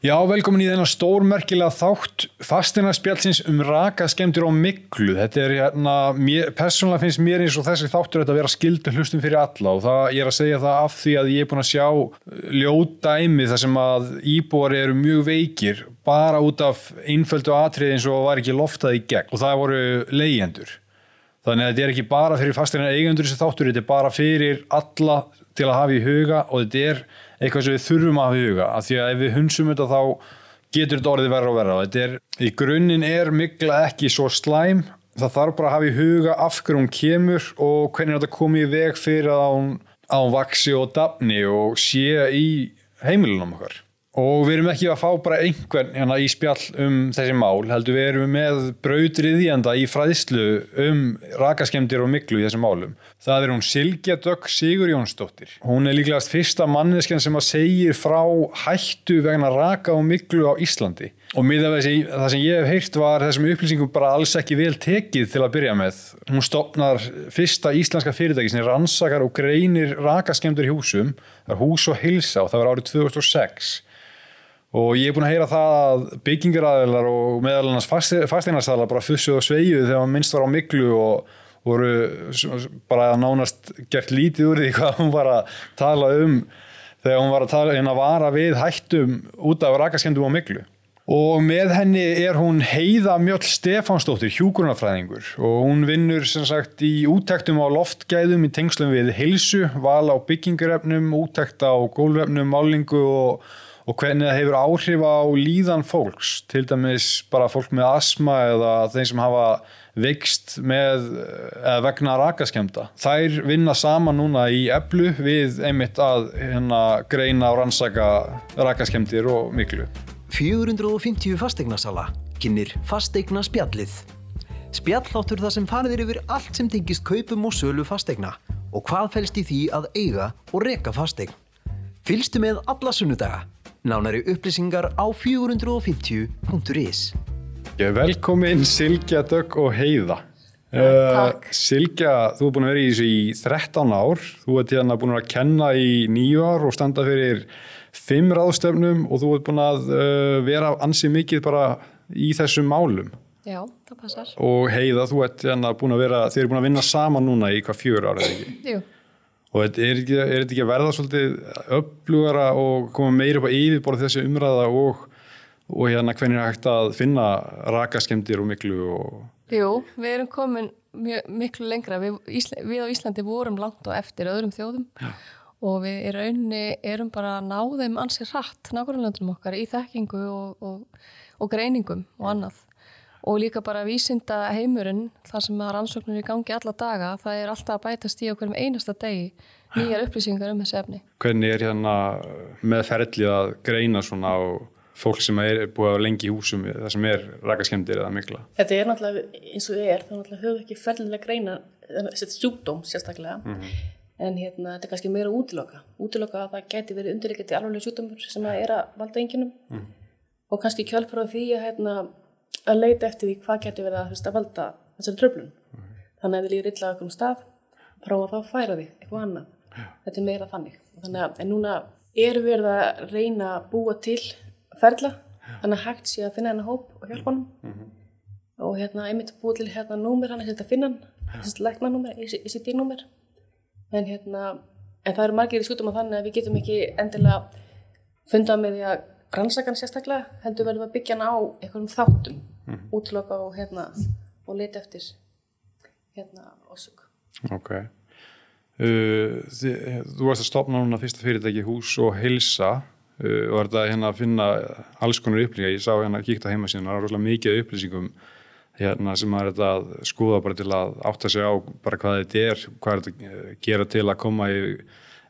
Já, velkomin í þennan stórmerkilega þátt fastinarspjálsins um raka skemmtir og miklu. Þetta er hérna, persónulega finnst mér eins og þessi þáttur þetta að vera skildu hlustum fyrir alla og það, ég er að segja það af því að ég er búin að sjá ljódæmi þar sem að íbúar eru mjög veikir bara út af einföldu atrið eins og var ekki loftað í gegn og það voru leyendur. Þannig að þetta er ekki bara fyrir fastinar eigendur þessi þáttur, þetta er bara fyrir alla til að hafa í huga og þetta er eitthvað sem við þurfum að hafa í huga. Af því að ef við hunsum þetta þá getur þetta orðið verra og verra. Þetta er, í grunninn er mikla ekki svo slæm. Það þarf bara að hafa í huga af hverjum hún kemur og hvernig þetta komið í veg fyrir að hún, að hún vaksi og dafni og sé í heimilunum okkar og við erum ekki að fá bara einhvern hérna í spjall um þessi mál heldur við erum með brautriðjanda í fræðslu um rakaskemdir og miklu í þessum málum. Það er hún Silgja Dögg Sigur Jónsdóttir hún er líklegast fyrsta manneskjan sem að segja frá hættu vegna raka og miklu á Íslandi. Og miða við það sem ég hef heyrt var þessum upplýsingum bara alls ekki vel tekið til að byrja með. Hún stopnar fyrsta íslenska fyrirtæki sem rannsakar og greinir rakaskemdir húsum. Það er hús og hilsa og það var árið 2006 og ég er búin að heyra það að byggingaræðilar og meðal annars fasteinarstæðlar bara fussuð og sveiguð þegar maður minnst var á miklu og voru bara nánast gert lítið úr því hvað hún var að tala um þegar hún var að tala um að vara við hættum út af rakaskendum á miklu og með henni er hún Heiða Mjöll Stefánsdóttir hjúgrunafræðingur og hún vinnur sem sagt í útæktum á loftgæðum í tengslum við hilsu, val á byggingarefnum útækt á gólvefnum, málingu og og hvernig það hefur áhrif á líðan fólks, til dæmis bara fólk með asma eða þeim sem hafa veikst með vegna rakaskemta. Þær vinna saman núna í eblu við einmitt að hérna greina og rannsaka rakaskemtir og miklu. 450 fastegnarsala kynir fastegna spjallið. Spjalláttur það sem fariðir yfir allt sem tengist kaupum og sölu fastegna og hvað fælst í því að eiga og reka fastegn. Fylgstu með alla sunnudaga Nánari upplýsingar á 450.is Velkomin Silgja Dögg og Heiða. Uh, Silgja, þú er búin að vera í þessu í 13 ár. Þú ert hérna búin að kenna í nýju ár og standa fyrir fimm ráðstöfnum og þú ert búin að uh, vera ansið mikið bara í þessum málum. Já, það passar. Og Heiða, þú ert hérna búin að vera þið er búin að vinna saman núna í hvað fjör ára, eða ekki? Jú og er þetta ekki að verða svolítið upplugara og koma meira upp á yfirborð þessi umræða og, og hérna hvernig er hægt að finna rakaskemdir og miklu og... Jú, við erum komin mjög, miklu lengra við, Ísla, við á Íslandi vorum langt og eftir öðrum þjóðum ja. og við í rauninni erum bara að ná þeim ansið hratt nákvæmlega okkar í þekkingu og, og, og greiningum og annað og líka bara vísinda heimurinn þar sem að rannsóknir í gangi alla daga það er alltaf að bætast í okkur um einasta degi nýjar upplýsingar um þessu efni Hvernig er hérna með ferlið að greina svona á fólk sem er búið að lengi í húsum það sem er rakaskemdir eða mikla? Þetta er náttúrulega eins og er þá náttúrulega höfum við ekki ferlilega greina þetta sjúkdóm sérstaklega mm -hmm. en hérna þetta er kannski meira útiloka útiloka að það geti verið undirleikandi alvarlega sjúkdómur sem er að valda enginum mm -hmm. og kannski kjálfra því að hérna að leita eftir því hvað getur verið að, að valda þessari tröflun mm -hmm. þannig að þið líður illa á einhverjum stað prófa þá að færa því eitthvað annað yeah. þetta er meira þannig að, en núna er verið að reyna að búa til ferla yeah. þannig að hægt sé að finna hennar hóp og hjálpa hann mm -hmm. og hérna einmitt búið til hérna númer hann að finna hann þessi læknanúmer, þessi dýrnúmer en hérna en það eru margir í skutum á þannig að við getum ekki endilega fundað með því að rannsakan sérstaklega heldur verðum að byggja hann á einhverjum þáttum mm -hmm. útloka og hérna og leita eftir hérna ásug Ok. Uh, þið, Þú varst að stopna núna fyrsta fyrirtæki hús og heilsa. Uh, og er þetta hérna að finna alls konar upplýsingar, ég sá hérna að kíkta heima síðan það er rosalega mikið upplýsingum hérna sem maður er þetta að skoða bara til að átta sig á bara hvað þetta er hvað er þetta að gera til að koma í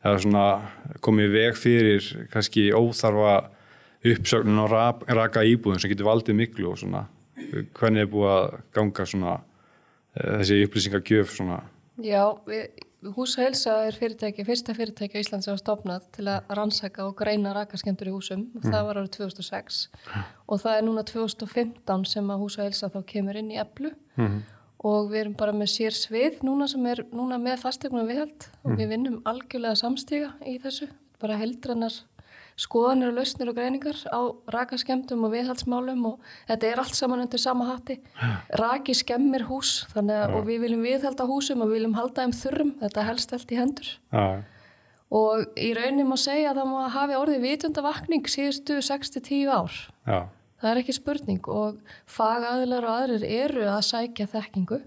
eða svona koma í veg fyrir kannski óþarfa uppsögnun og raka íbúðum sem getur valdið miklu og svona hvernig er búið að ganga svona eh, þessi upplýsingargjöf svona Já, Húsa Helsa er fyrirtæki, fyrsta fyrirtæki á Íslands sem var stopnað til að rannsæka og greina rakaskemtur í húsum og mm. það var árið 2006 og það er núna 2015 sem að Húsa Helsa þá kemur inn í eblu mm. og við erum bara með sér svið núna sem er núna með fastegnum viðhald og mm. við vinnum algjörlega samstíga í þessu, bara heldrannar skoðanir og lausnir og greiningar á rakaskemdum og viðhaldsmálum og þetta er allt saman undir sama hatti. Raki skemmir hús þannig að og við viljum viðhalda húsum og við viljum halda þeim þurrum, þetta helst allt í hendur. Já, og í raunin má segja að það má hafi orðið vitundavakning síðustu 6-10 ár. Já, það er ekki spurning og fagaðilar og aðrir eru að sækja þekkingu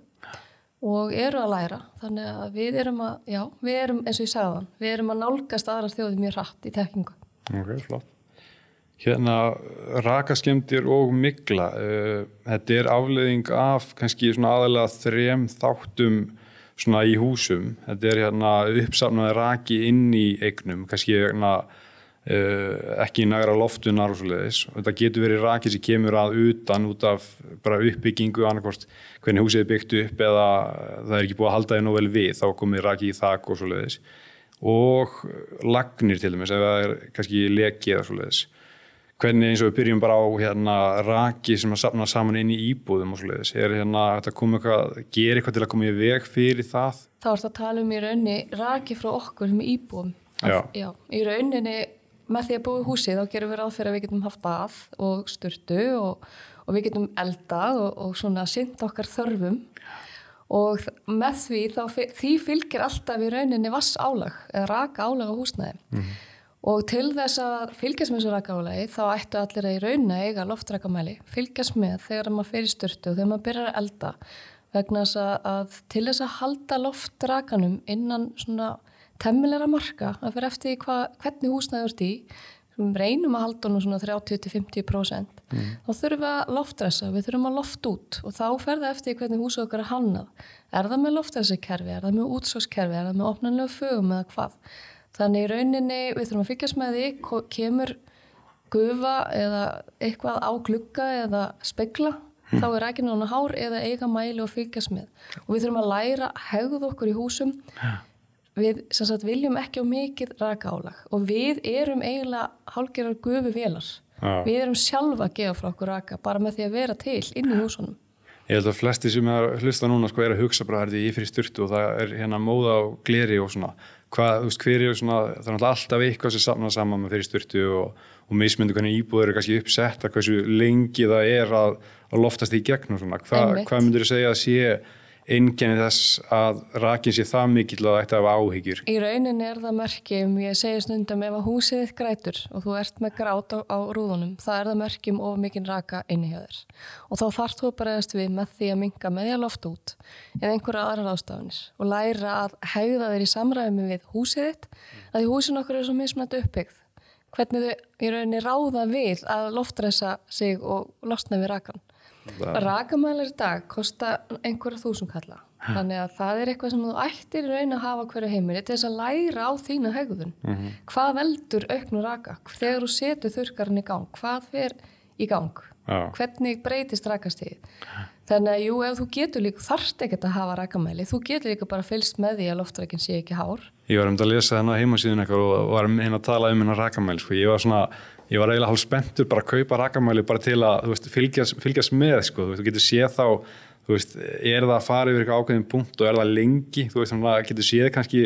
og eru að læra. Þannig að við erum að, já, við erum eins og ég sagði þann, við erum að nálgast aðrar þjóði mjög hratt í þekkingu ok, flott. Hérna, rakaskemdir og migla, uh, þetta er afleiðing af kannski svona aðalega þrem þáttum svona í húsum. Þetta er hérna uppsafnaði raki inn í eignum, kannski hérna, uh, ekki nægra loftunar og svo leiðis. Þetta getur verið raki sem kemur að utan út af bara uppbyggingu, annarkvort hvernig húsið er byggt upp eða það er ekki búið að halda því nú vel við, þá komið raki í þak og svo leiðis. Og lagnir til dæmis, ef það er kannski leki eða svo leiðis hvernig eins og við byrjum bara á hérna raki sem að safna saman inn í íbúðum og svo leiðis, er hérna eitthvað, gera eitthvað til að koma í veg fyrir það? þá er þetta að tala um í rauninni raki frá okkur sem íbúum Já. já, í rauninni með því að búi húsið þá gerum við ráð fyrir að við getum haft bað og sturtu og, og við getum eldað og, og svona synd okkar þörfum og með því þá því fylgir alltaf í rauninni vass álag eða raka álag á húsnæði. Og til þess að fylgjast með þessu raka álagi þá ættu allir að í rauninni eiga loftrakamæli fylgjast með þegar maður fyrir sturtu og þegar maður byrjar að elda. Vegna þess að, að til þess að halda loftrakanum innan svona temmilega marka að fyrir eftir hva, hvernig húsnæður ert í reynum að halda honum svona 30-50% þá þurfum við að loftressa, við þurfum að loft út og þá fer það eftir hvernig húsið okkar er hannað. Er það með loftressekerfi, er það með útsókskerfi er það með opnanlega fögum eða hvað? Þannig í rauninni við þurfum að fylgjast með því kemur gufa eða eitthvað á glugga eða spegla þá er ekki nána hár eða eiga mæli og fylgjast með. Og við þurfum að læra hegð okkur í húsum. Við sem sagt viljum ekki á mikið raka álag og við erum eiginlega hálgerar gufi vélar Já. við erum sjálfa að gefa frá okkur raka bara með því að vera til inn í húsunum. Ég held að flesti sem að hlusta núna sko er að hugsa bara er ég fyrir styrtu og það er hérna móða á gleri og svona. Hvað, þú veist, hver er svona, það er alltaf eitthvað sem samna saman með fyrir styrtu og, og mismyndu hvernig íbúður eru kannski uppsett að hversu lengi það er að, að loftast í gegn og svona, Hva, hvað myndur þú segja að sé einkenni þess að rakin sé það mikill að að hafa áhyggjur Í rauninni er það merkjum, ég segi stundum ef að húsið þitt grætur og þú ert með grát á, á rúðunum, það er það merkjum of mikinn raka inni hjá þér. Og þá þarf þú að bregðast við með því að minka með því að lofta út en einhverja aðrar ástafanir og læra að hegða þér í samræmi við húsið þitt, að því húsin okkur er svo mismunandi uppbyggð. Hvernig þau í rauninni ráða við að loftresa sig og losna við rakan. Rakamælar í dag kosta einhverja þúsund kalla. Þannig að það er eitthvað sem þú ættir raun að hafa hverju heimili til þess að læra á þína hegðun. Hvað veldur auknu raka? Þegar þú setur þurrkarinn í gang, hvað fer í gang? Já. Hvernig breytist rakastíð? Þannig að jú, ef þú getur líka, þarft ekkert að hafa rakamæli, þú getur líka bara fylgst með því að loftrækinn sé ekki hár. Ég var um að lesa þennan heimasíðun eitthvað og var hérna að tala um hennar rakamæli sko. ég var svona, ég var eiginlega hálf spenntur bara að kaupa rakamæli bara til að veist, fylgjast, fylgjast með sko. þú, veist, þú getur séð þá veist, er það að fara yfir eitthvað ákveðin punkt og er það lengi, þú veist, þannig að getur séð kannski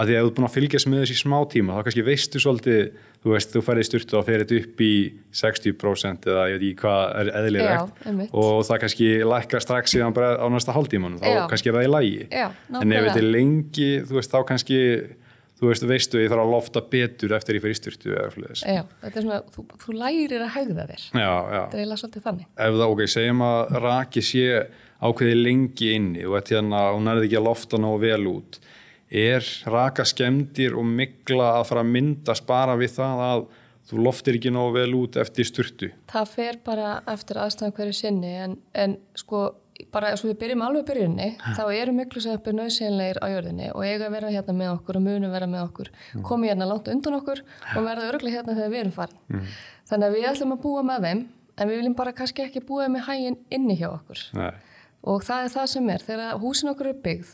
að því að þú ert búin að fylgjast með þessi smá tíma, þá kannski veistu svolítið þú veist, þú ferði styrtu og ferði upp í 60% eða ég veit ekki hvað er eðlilegt. Já, og það kannski lækka strax síðan bara á næsta hálftímanum, þá Já. kannski er það í lægi Já, en ef þetta er lengi, þú veist, þá kannski þú veist, veistu, ég þarf að lofta betur eftir ég fyrir styrtu eða svoleiðis. Já, þetta er svona, þú, þú lærir að hegða þér. já, já, Þetta er eiginlega svolítið þannig. ef það, ok, segjum að raki sé ákveði lengi inni og þetta hérna, hún nærði ekki að lofta nógu vel út er raka skemmdir og mikla að fara að myndast bara við það að þú loftir ekki nógu vel út eftir styrtu Það fer bara eftir aðstæðan hverju sinni en, en sko bara svo við byrjum alveg byrjunni þá eru miklu sem uppið nöðsynleir á jörðinni og eiga að vera hérna með okkur og munu vera með okkur. Komi hérna langt undan okkur og verða örglega hérna þegar við erum farin. Þannig að við ætlum að búa með þeim en við viljum bara kannski ekki búa með hæginn inni hjá okkur. Nei. og það er það sem er þegar húsin okkur er byggð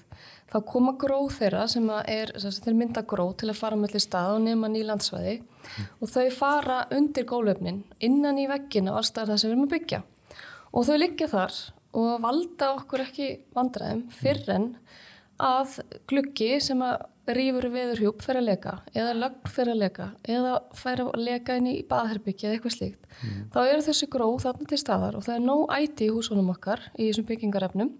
þá koma gróð þeirra sem er þeir mynda gróð til að fara mellir stað og nema ný landsvæði. Og þau fara undir gólöfnin innan í veggina og allstað það sem við erum að byggja. Og þau liggja þar og valda okkur ekki vandræðum fyrr en að gluggi sem að rýfur veðurhjúp fyrir að leka eða lögn fyrir að leka eða fær að leka inn í baðherbyggja eða eitthvað slíkt. Þá eru þessi gróð þarna til staðar og það er nóg æti í húsunum okkar í þessum byggingarefnum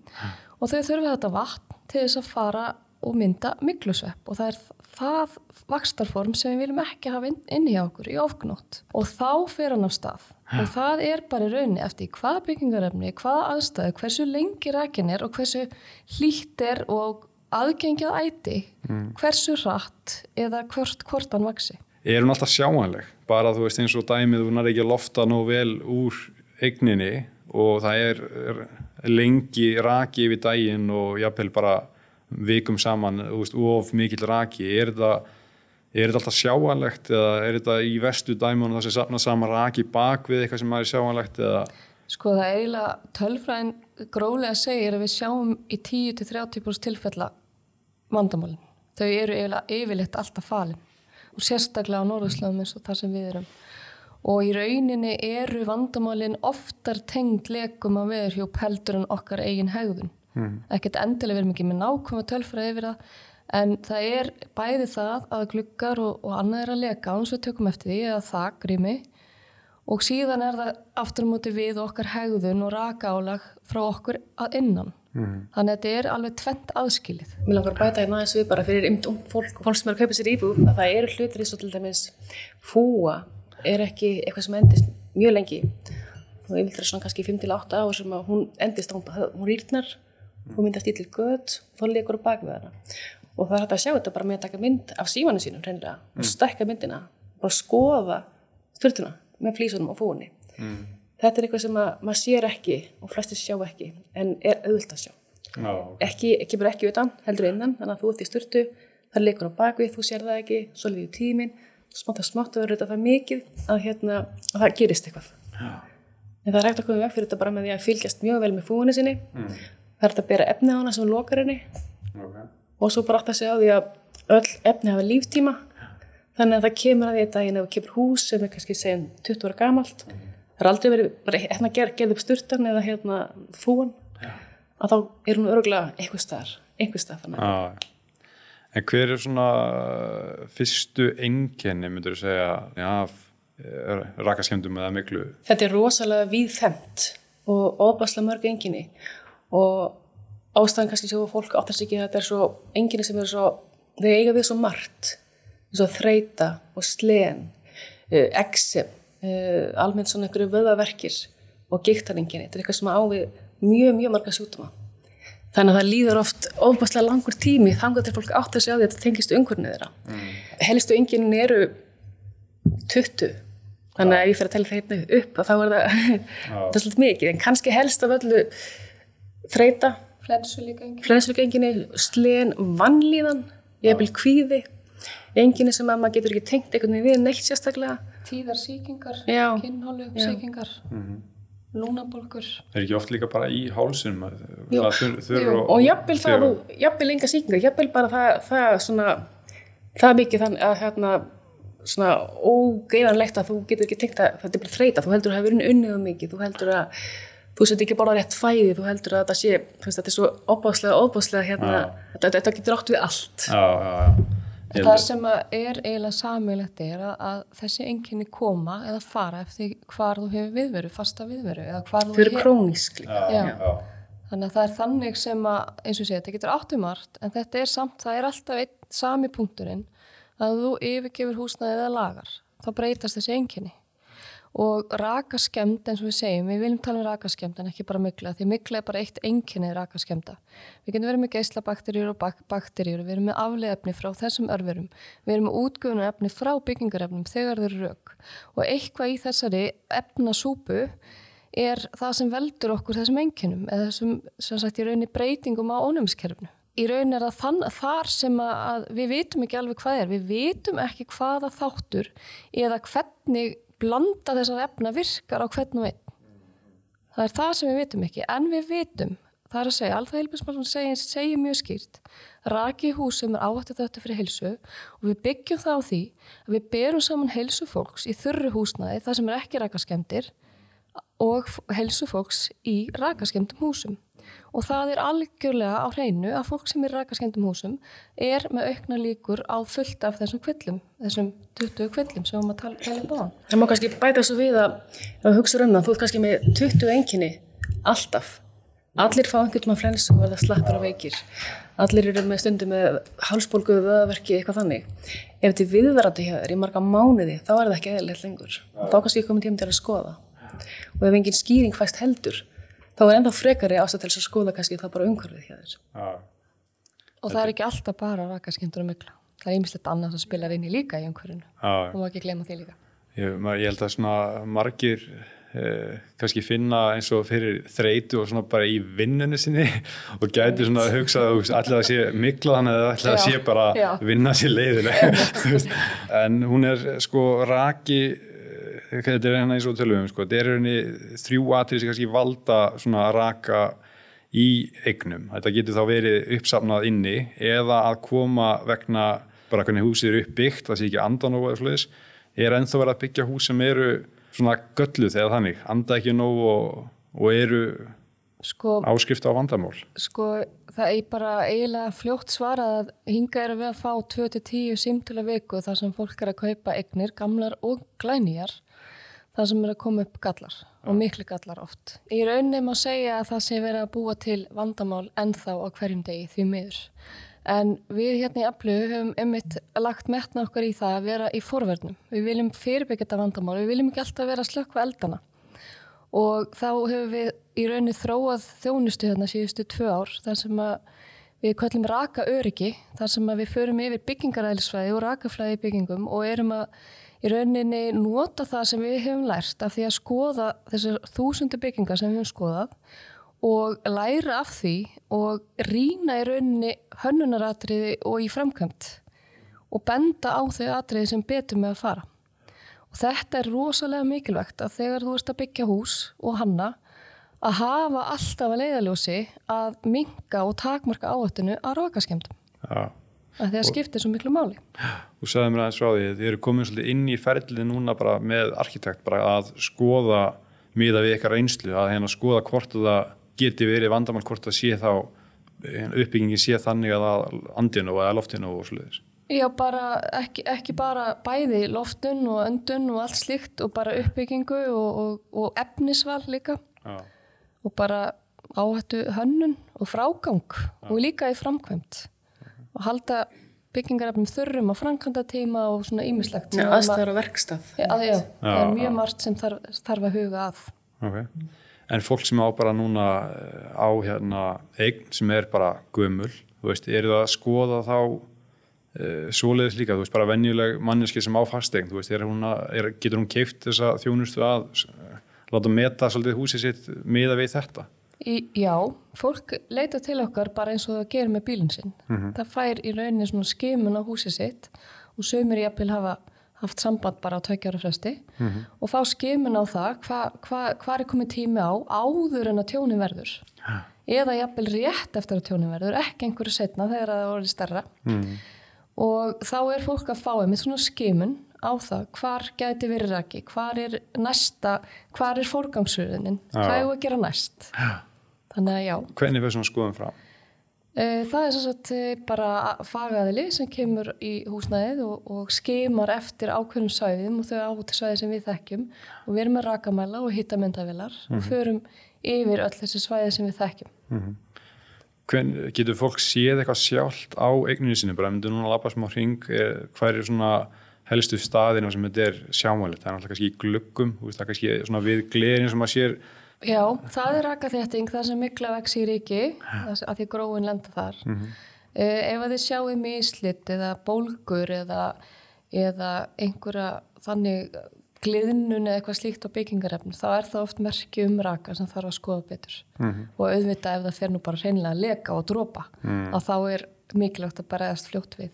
og þau þurfa þetta vatn til þess að fara og mynda miklusvepp og það er það vakstarform sem við viljum ekki hafa inn, inn í okkur í ofgnótt. Og þá fer hann af stað. Og það er bara í rauninni eftir hvaða byggingarefni, hvaða aðstæðu, hversu lengi rækin er og hversu hlýtt er og aðgengjað æti, hversu hratt eða hvort, hvort hann vaksi. er hún alltaf sjáanleg bara þú veist eins og dæmið hún er ekki lofta nú vel úr eigninni og það er, er lengi raki yfir daginn og jafnvel bara vikum saman veist, of mikill raki er þetta, alltaf sjáanlegt eða er þetta í vestu dæmunum það sem safna saman raki bak við eitthvað sem er sjáanlegt eða Sko það er eiginlega tölfræðin gróðlega segir að við sjáum í 10-30% tilfella vandamálin. Þau eru eiginlega yfirleitt alltaf falin og sérstaklega á Norðurslöfum eins og það sem við erum. Og í rauninni eru vandamálin oftar tengd lekum af veðurhjúp heldur en okkar eigin hegðun. Mm. Ekkert endilega verðum ekki með nákvæma tölfræði yfir það en það er bæði það að gluggar og, og annað er að leka án svo tökum eftir því eða það grými og síðan er það aftur á móti við okkar hegðun og raka álag frá okkur að innan. Mm. Þannig að þetta er alveg tvent aðskilið. Mér langar að bæta hérna aðeins við bara fyrir ymt ung fólk fólk sem er að kaupa sér íbúð að það eru hlutir eins og til dæmis fúa er ekki eitthvað sem endist mjög lengi og það svona kannski 5-8 ár sem að hún endist hún, hún rýrnar, hún myndast í til gött og þá leikur á bakvið hana og það er hægt að sjá þetta bara með að taka mynd af símanu sínum reynilega mm. og stekka myndina og bara skoða styrtuna með flísunum og fúinni mm. þetta er eitthvað sem að, maður sér ekki og flestir sjá ekki en er auðvilt að sjá Já. ekki, ekki bara ekki utan, heldur innan þannig að þú ert í styrtu, það leikur á bakvið þú sér það ekki, svo lífið tímin smátt að smátt að vera þetta það mikið að, hérna, að það gerist eitthvað Já. en það er hægt að koma veg fyrir þetta bara með því að fylgjast mjög vel með fúinni sinni Mm. Það er hægt að bera efni á hana sem lokar henni Okay. og svo bara átt að segja á því að öll efni hafa líftíma þannig að það kemur að því að daginn ef það kemur hús sem er kannski segjum 20 ára gamalt það er aldrei verið bara hérna gerð gerð upp sturtan eða hérna fúan að þá er hún örgulega einhver staðar einhver stað þannig Já. En hver er svona fyrstu einkenni, myndur þú segja, já, rakaskemdum eða miklu? þetta er rosalega víðfemt og ofaslega mörg enginni og ástæðan kannski sem fólk áttast ekki að þetta er svo enginni sem eru svo, þau eiga við svo margt. Eins og þreita og slen uh, exem uh, almennt svona einhverju vöðaverkir og giktarenginni, þetta er eitthvað sem á við mjög, mjög marga sjútuma þannig að það líður oft ofaslega langur tími þangar til fólk átt að segja á því að þetta tengist umhverfinu þeirra. Mm. helstu enginni eru 20 þannig að ef ég fyrir að tella þeirna upp þá er það, það er svolítið mikið en kannski helst af öllu þreita, Flensu líka engin. flenslugenginni slen, vannlíðan jafnvel kvíði enginni sem að maður getur ekki tengt einhvern veginn við neitt sérstaklega Tíðar síkingar, Já. kinnhólu Já. síkingar, lúnabólgur. Er ekki oft líka bara í Jú. og jafnvel það, jafnvel enga síkingar jafnvel bara það, það svona það mikið þannig að hérna svona ógeiðanlegt að þú getur ekki tengt að þetta er bara þreita, þú heldur að það hefur unnið um mikið, þú heldur að þú setur ekki bara rétt fæði, þú heldur að þetta sé þú veist, þetta er svo opáslega, opáslega hérna, þetta, þetta getur átt við allt Já, já, já. Það sem að er eiginlega samilegt er að, að þessi enginni koma eða fara eftir hvar þú hefur viðveru, fasta viðveru þau eru krónísk. Þannig að það er þannig sem að, eins og segi, þetta getur áttu margt, en þetta er samt, það er alltaf einn sami punkturinn að þú yfirgefur húsnaðið eða lagar, þá breytast þessi enginni. Og rakaskemd, eins og við segjum, við viljum tala um rakaskemd en ekki bara mygla, því mygla er bara eitt enginni rakaskemda. Við getum verið með geislabakteríur og bak bakteríur, við erum með afleðefni frá þessum örverum, við erum með útgöfunarefni frá byggingarefnum þegar þau eru rauk. Og eitthvað í þessari efnasúpu er það sem veldur okkur þessum enginnum eða þessum sem sagt í rauninni breytingum á ónæmiskerfinu. Í rauninni er það þann, þar sem að við vitum ekki alveg hvað er, við vitum ekki hvaða þáttur eða hvernig blanda þessar efna virkar á hvern og einn. Það er það sem við vitum ekki, en við vitum, það er að segja, alþað heilbjörnsmálun segir, segir mjög skýrt, raki í húsum er áhættu þetta fyrir heilsu og við byggjum það á því að við berum saman heilsu fólks í þurru húsnaði, það sem er ekki rakaskemdir og heilsu fólks í rakaskemdum húsum. Og það er algjörlega á hreinu að fólk sem er rakaskendum húsum er með aukna líkur á fullt af þessum kvillum, þessum 20 kvillum sem við erum að tala, tala báðan. Það má kannski bæta svo við að, að hugsa um það, þú ert kannski með 20 enginni alltaf. Allir fá einhvern mann flens og verða slappar og veikir. Allir eru með stundum með hálsbólgu, vöðaverki, eitthvað þannig. Ef þetta er viðverandi hjá þér í marga mánuði, þá er það ekki eðlilegt lengur. Og þá kannski komið tíma til að skoða. Og ef engin skýring fæst heldur, þá er ennþá frekari ástæð til að skoða kannski þá bara umhverfið hjá þér. Já. Og það er ekki alltaf bara rakaskemdur og mikla. Það er ýmislegt annað sem spilar inn í líka í umhverfinu. Já. Og má ekki gleyma því líka. Ég, ma- ég held að svona margir eh, kannski finna eins og fyrir þreytu og svona bara í vinnunni sinni og gæti svona að hugsa að allir að sé mikla þannig að allir að sé bara já. vinna sér leiðileg en hún er sko raki þetta er hérna eins og tölum sko, þetta er henni þrjú atrið sem kannski valda svona raka í eignum, þetta getur þá verið uppsafnað inni eða að koma vegna bara hvernig húsið er uppbyggt það sé ekki andan og svoleiðis er ennþá verið að byggja hús sem eru svona gölluð eða þannig, anda ekki nóg og, og eru Sko, áskrift á vandamál. sko, það er bara eiginlega fljótt svarað að hinga er við að fá 2-10 símtölu viku þar sem fólk er að kaupa eignir, gamlar og glænýjar, þar sem er að koma upp gallar og miklu gallar oft. Í rauninni má segja að það sé verið að búa til vandamál ennþá á hverjum degi því miður. En við hérna í Aflu höfum einmitt lagt metna okkar í það að vera í forverðnum. Við viljum fyrirbyggja þetta vandamál, við viljum ekki alltaf vera að slökkva eldana. Og þá höfum við í rauninni þróað þjónustu hérna síðustu tvö ár, þar sem að við köllum raka öryggi, þar sem að við förum yfir byggingaræðlisfræði og rakaflæði byggingum og erum að í rauninni nota það sem við höfum lært af því að skoða þessar þúsundu byggingar sem við höfum skoðað og læra af því og rýna í rauninni hönnunaratriði og í framkvæmt og benda á þau atriði sem betur með að fara. Og þetta er rosalega mikilvægt að þegar þú ert að byggja hús og hanna að hafa alltaf að leiðaljósi að minka og takmarka áhættinu að rákaskemdum. Já. Að því að skiptir svo miklu máli. Þú sagði mér aðeins frá því, þið eru komin svolítið inn í ferlið núna bara með arkitekt bara að skoða miða við ykkar reynslu, að hérna skoða hvort það geti verið vandamál, hvort það sé þá uppbyggingi sé þannig að það andinu eða loftinu og sluðis. Já, bara ekki, ekki bara bæði loftun og öndun og allt slíkt og bara uppbyggingu og, og, og efnisval líka Já. og bara áhættu hönnun og frágang og líka í framkvæmt og halda byggingarefnum þurrum á framkvæmdatíma og svona ímislegt. Já, aðstæður á verkstað. Já, að, já, það er Já, mjög já. margt sem þarf, þarf að huga að. Okay. En fólk sem á bara núna eh, á hérna eign sem er bara gömul, þú veist, eru það að skoða þá uh, svoleiðis líka, þú veist, bara venjuleg manneski sem á fastegn, þú veist, er hún að, er, getur hún keift þessa þjónustu að uh, láta meta svolítið húsið sitt miða við þetta? Í, já, fólk leita til okkar bara eins og það gerir með bílinn sinn. Það fær í rauninni svona skimun á húsið sitt og sömur jafnvel hafa haft samband bara á tveikjára fresti og fá skimun á það hvað hva, hva er komið tími á áður en að tjóni verður. Eða jafnvel rétt eftir að tjóni verður, ekki einhverju setna þegar það orðið stærra. Og þá er fólk að fá einmitt svona skimun á það hvar gæti verið raki, hvar er næsta, hvar er fórgangsröðunin, hvað er að gera næst. Þannig að já, Hvernig fyrir svona skoðum frá? Eh, það er svo sagt eh, bara fagaðili sem kemur í húsnæðið og, og skimar eftir ákveðnum svæðum og þau áhuti svæði sem við þekkjum. Og við erum með rakamæla og hittamyndavilar og förum yfir öll þessi svæði sem við þekkjum. Hvern, getur fólk séð eitthvað sjálft á eigninu sinni, bara myndu núna að labba smá hring, er, hvað er svona helstu staðinu sem þetta er sjámælit, það er náttúrulega kannski í veist, það er kannski svona við glerin sem maður sér, Já, það er rakaþétting, það sem mikla vex í ríki, mm. að því gróin lenda þar. Eh, ef að þið sjáu mislit eða bólgur eða, eða einhverja þannig gliðnun eða eitthvað slíkt á byggingarefni, þá er það oft merki um raka sem þarf að skoða betur. Og auðvitað ef það fer nú bara hreinlega að leka og dropa, að þá er mikilvægt að bara eðast fljótt við.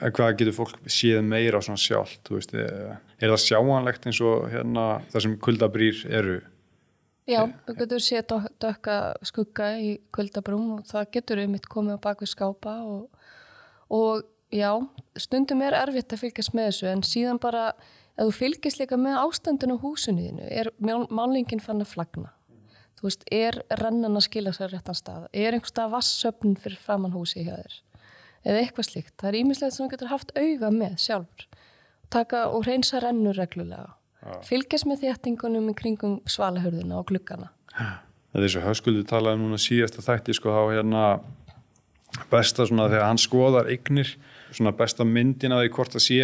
Hvað getur fólk séð meira svona sjálft, veist, er, er það sjáanlegt eins og hérna það sem kuldabrýr eru? Já, þú getur séð dök, dökka skugga í kuldabrúm og það getur um mitt komið á bakvið skápa og, og já, stundum er erfitt að fylgjast með þessu en síðan bara, ef þú fylgjast líka með ástandinu á húsinu þínu, er mál- málningin fann að flagna. þú veist, er rennan að skila sér réttan stað, er einhver stað vassöfn fyrir framann húsi hjá þér eða eitthvað slíkt, það er ímislegt sem þú getur haft auga með sjálfur. Taka og reynsa rennur reglulega. Fylgjast með þéttingunum í kringum svalahörðuna og gluggana. Það er svo höskuldi talaði núna síðasta þætti sko þá hérna besta svona þegar hann skoðar eignir svona besta myndin að því hvort það sé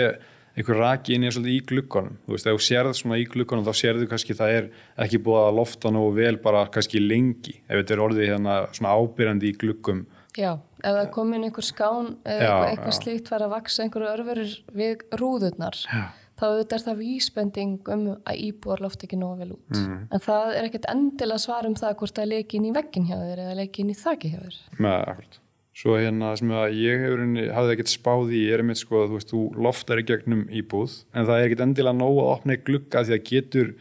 einhver raki inn í, í glukkanum þú veist, ef þú sérð svona í glukkanum þá sérðu kannski það er ekki búið að lofta nógu vel bara kannski lengi ef þetta er orðið hérna svona ábyrjandi í glukkum Já, ef það kom inn einhver skán eða Já, eitthvað, já. slíkt var að vaksa einhverju örverur við rúðurnar. Já. þá er það vísbending um að íbúar loft ekki nógu vel út. En það er ekkert endilega svar um það hvort það leiki inn í veggin hjá þér eða leiki inn í þaki hjá þér. Með akkurat svo hérna sem að ég hefur hafði ekkert spáð í er einmitt sko að þú veist, þú loftar í gegnum íbúð en það er ekkert endilega nóg að opna í glugga því að getur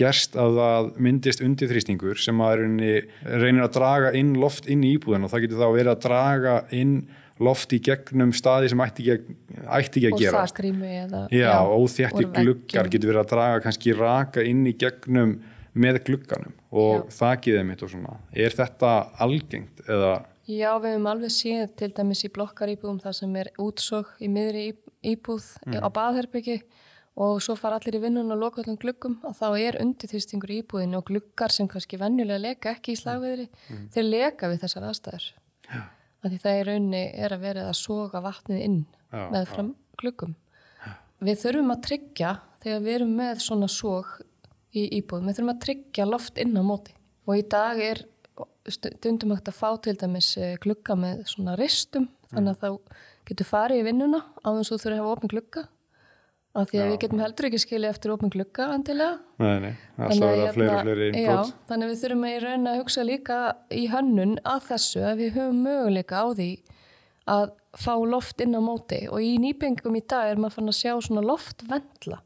gerst að það myndist undirþrýstingur sem að reynir að draga inn loft inn í íbúðin og það getur þá verið að draga inn loft í gegnum staði sem ætti ekki, ætti ekki að og gerast þakrými eða Já, óþjætti úr gluggar veggjum. getur verið að draga kannski raka inn í gegnum með glugganum og Já. þakiðið mitt og svona. Er þetta algengt eða Já, við höfum alveg séð til dæmis í blokkaríbúðum þar sem er útsók í miðri íbúð á baðherbyggi og svo fara allir í vinnun og loka öllum gluggum og þá er undirþýstingur í íbúðinu og gluggar sem kannski venjulega leka ekki í slagviðri, þeir leka við þessar aðstæður. Já. Því það er raunni er að vera að soga vatnið inn Já, með fram gluggum. Við þurfum að tryggja þegar við erum með svona sóg í íbúðum, við þurfum að tryggja loft inn á móti og í dag er stundum hægt að fá til dæmis eh, glugga með svona ristum þannig að þá getur farið í vinnuna á þess að þú þurfir að hafa opin glugga af því að við getum heldur ekki skilja eftir Nei, nei, það Þannig að að hérna- já, þannig að við þurfum að í raun að hugsa líka í hönnun að þessu að við höfum möguleika á því að fá loft inn á móti. Og í nýbyggingum í dag er maður fann að sjá svona loftvendla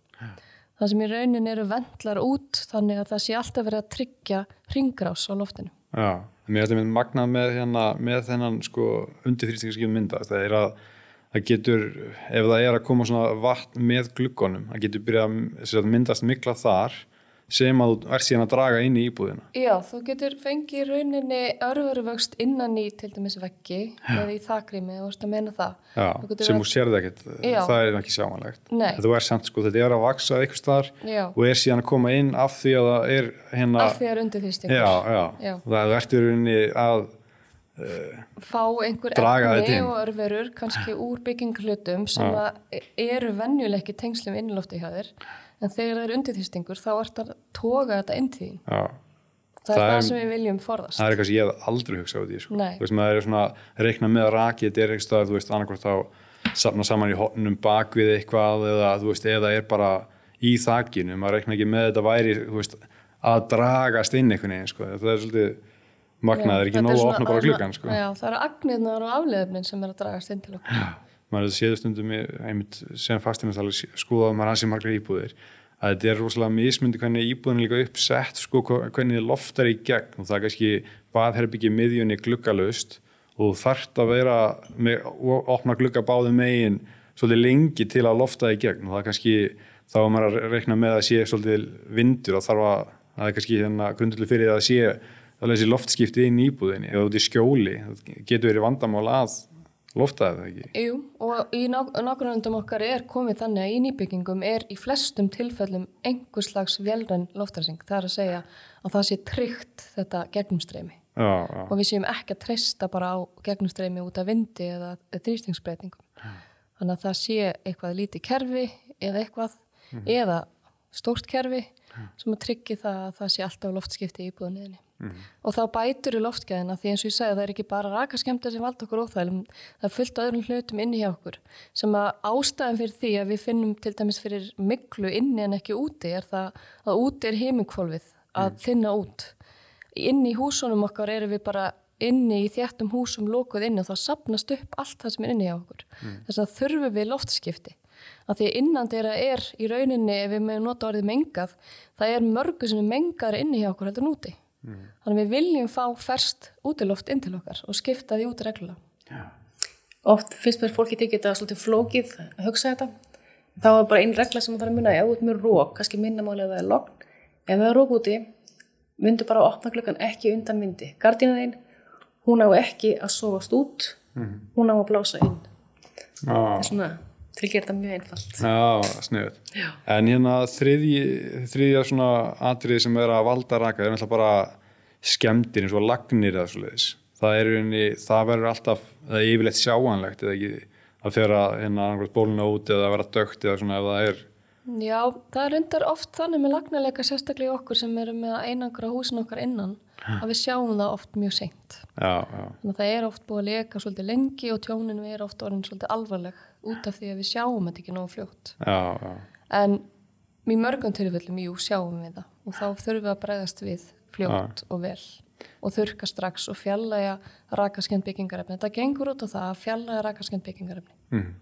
það sem í raunin eru vendlar út þannig að það sé alltaf verið að tryggja ringrás á loftinu. Já, mér finnst það magnað með, hérna, með þennan sko, undirþrýstingarskipum myndast. Það er að það getur, ef það er að koma svona vatn með gluggunum, það getur byrjað að myndast mikla þar sem að þú ert síðan að draga inn í íbúðina. Já, þú getur fengið rauninni örveruvöxt innan í til dæmis veggi eða í þakrými, þú veist að meina það Já, Þú sem þú sérði ekkert, það er ekki sjámanlegt. Nei. Þú er samt, sko, þetta er að vaksa eitthvað staðar Já. og er síðan að koma inn af því að það er hérna, af því að er undirþýstingur já, já, Já. það er í rauninni að, fá einhver efni og örverur kannski úr bygginglutum sem eru venjuleg ekki tengslum innlofti hjá þér en þegar það er undirþýstingur þá ert að toga þetta inn já, það, Það er það sem við viljum forðast. það er eitthvað sem ég hef aldrei hugsað út í sko. Veist, maður er svona að reikna með að raki þetta er eitthvað staðar, þú veist, annarkvort þá safna saman í hotnum bak við eitthvað eða, þú veist, eða er bara í þakinu, maður reikna ekki með þetta væri, veist, að dragast inn einhvern veginn, sko, það er svolítið magnað, það er ekki þetta nóg að opna bara gluggan, sko. Já, það eru agnirnar og afleðefnin sem er að dragast inn til okkur maður hefði séð stundum einmitt sem fastinastali skoðað maður hans í margar íbúðir að þetta er rosalega mismundi hvernig íbúðin er líka uppsett sko, hvernig þið loftar í gegn. Og það er kannski baðherbyggi miðjunni gluggalust og þarft að vera með, og opna glugga báðu megin svolítið lengi til að lofta í gegn. Og það er kannski þá er maður að reikna með að sé svolítið vindur og þarf að það er kannski hérna grundulega fyrir að sé að þessi loftskipti inn í íbúðinni eða út í skjóli, það getur verið vandamál að lofta það ekki Jú, og í nákvæmundum okkar er komið þannig að í nýbyggingum er í flestum tilfellum einhver slags velræn loftarsing. Það er að segja að það sé tryggt þetta gegnumstreymi já, já. og við séum ekki að treysta bara á gegnumstreymi út af vindi eða þrýstingsbreytingum. Þannig að það sé eitthvað lítið kerfi eða eitthvað eða stórt kerfi sem að tryggi það að það sé alltaf loftskipti í íbúðinniðinni. Og þá bætur í loftgæðina því eins og ég segi það er ekki bara rakaskemta sem valda okkur óþælum, það er fullt öðrum hlutum inni hjá okkur sem að ástæðan fyrir því að við finnum til dæmis fyrir miklu inni en ekki úti er það að úti er heimingkvolfið að þinna út. Inni í húsunum okkar erum við bara inni í þjættum húsum lokuð inni og það sapnast upp allt það sem er inni hjá okkur. Þess að þurfum við loftskipti. Að því innan þeirra er í rauninni, ef við meðum nota orðið mengað, það er mörgu sem er mengaðar inni hjá okkur heldur en úti. Þannig við viljum fá ferst útiloft inn til okkar og skipta því út reglulega. Oft finnst mér fólki tekið þetta svolítið flókið að hugsa þetta. Þá er bara einn regla sem það þarf að muna, ef þú ert með rók, kannski minna máli að það er logn, ef það er rók úti, myndu bara að opna gluggan ekki undan vindi. Gardínan þín, hún á ekki að sofast út, hún á að blása inn. Það Já, er svona, til að gera þetta mjög einfalt. já sniðut. En hérna þriðji, þriðja svona atriði sem er að valda raka er náttúrulega bara skemmtir eins og lagnir eða svo leiðis. Það er unni, það verður alltaf, það er yfirleitt sjáanlegt eða ekki að að hérna bóluna út eða að vera dögt eða svona ef það er Já, það er undar oft þannig með lagnarleika sérstaklega í okkur sem eru með að einangra húsin okkar innan að við sjáum það oft mjög seint. Já, já, Þannig að það er oft búið að leka svolítið lengi og tjóninu er oft orðin svolítið alvarleg út af því að við sjáum þetta ekki nógu fljótt. já, já, En í mörgum tilfellum, jú, sjáum við það og þá þurfum við að bregðast við fljótt og vel og þurka strax og fjallæga rakaskend byggingarefni. Þetta gengur út á það að fjallæga rakaskend byggingarefni. mm.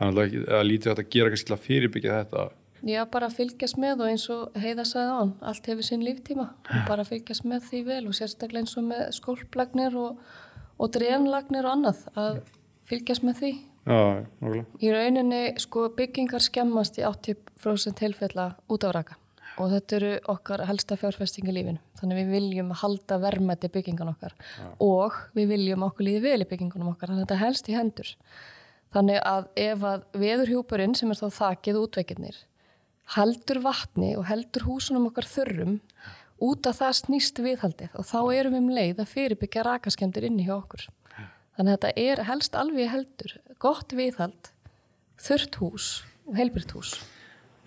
Þannig að ekki, að lítið að gera kannski til að fyrirbyggja þetta. Já, bara fylgjast með og eins og heiða sagði án, allt hefur sinn líftíma og bara fylgjast með því vel og sérstaklega eins og með skólplagnir og, og drefnlagnir og annað að fylgjast með því. Já, nákvæmlega. Í rauninni sko byggingar skemmast í 80% tilfella út á raka og þetta eru okkar helsta fjárfesting í lífinu. Þannig við viljum halda verðmætti byggingan okkar og við viljum okkur líði vel í byggingunum okkar þannig að þetta helst í hendur. Þannig að ef að veðurhjúpurinn sem er þá þakið útveikirnir heldur vatni og heldur húsunum okkar þurrum út að það snýst viðhaldið og þá erum við um leið að fyrirbyggja rakaskemdir inni hjá okkur. Þannig að þetta er helst alveg heldur, gott viðhald, þurrt hús og heilbryrt hús.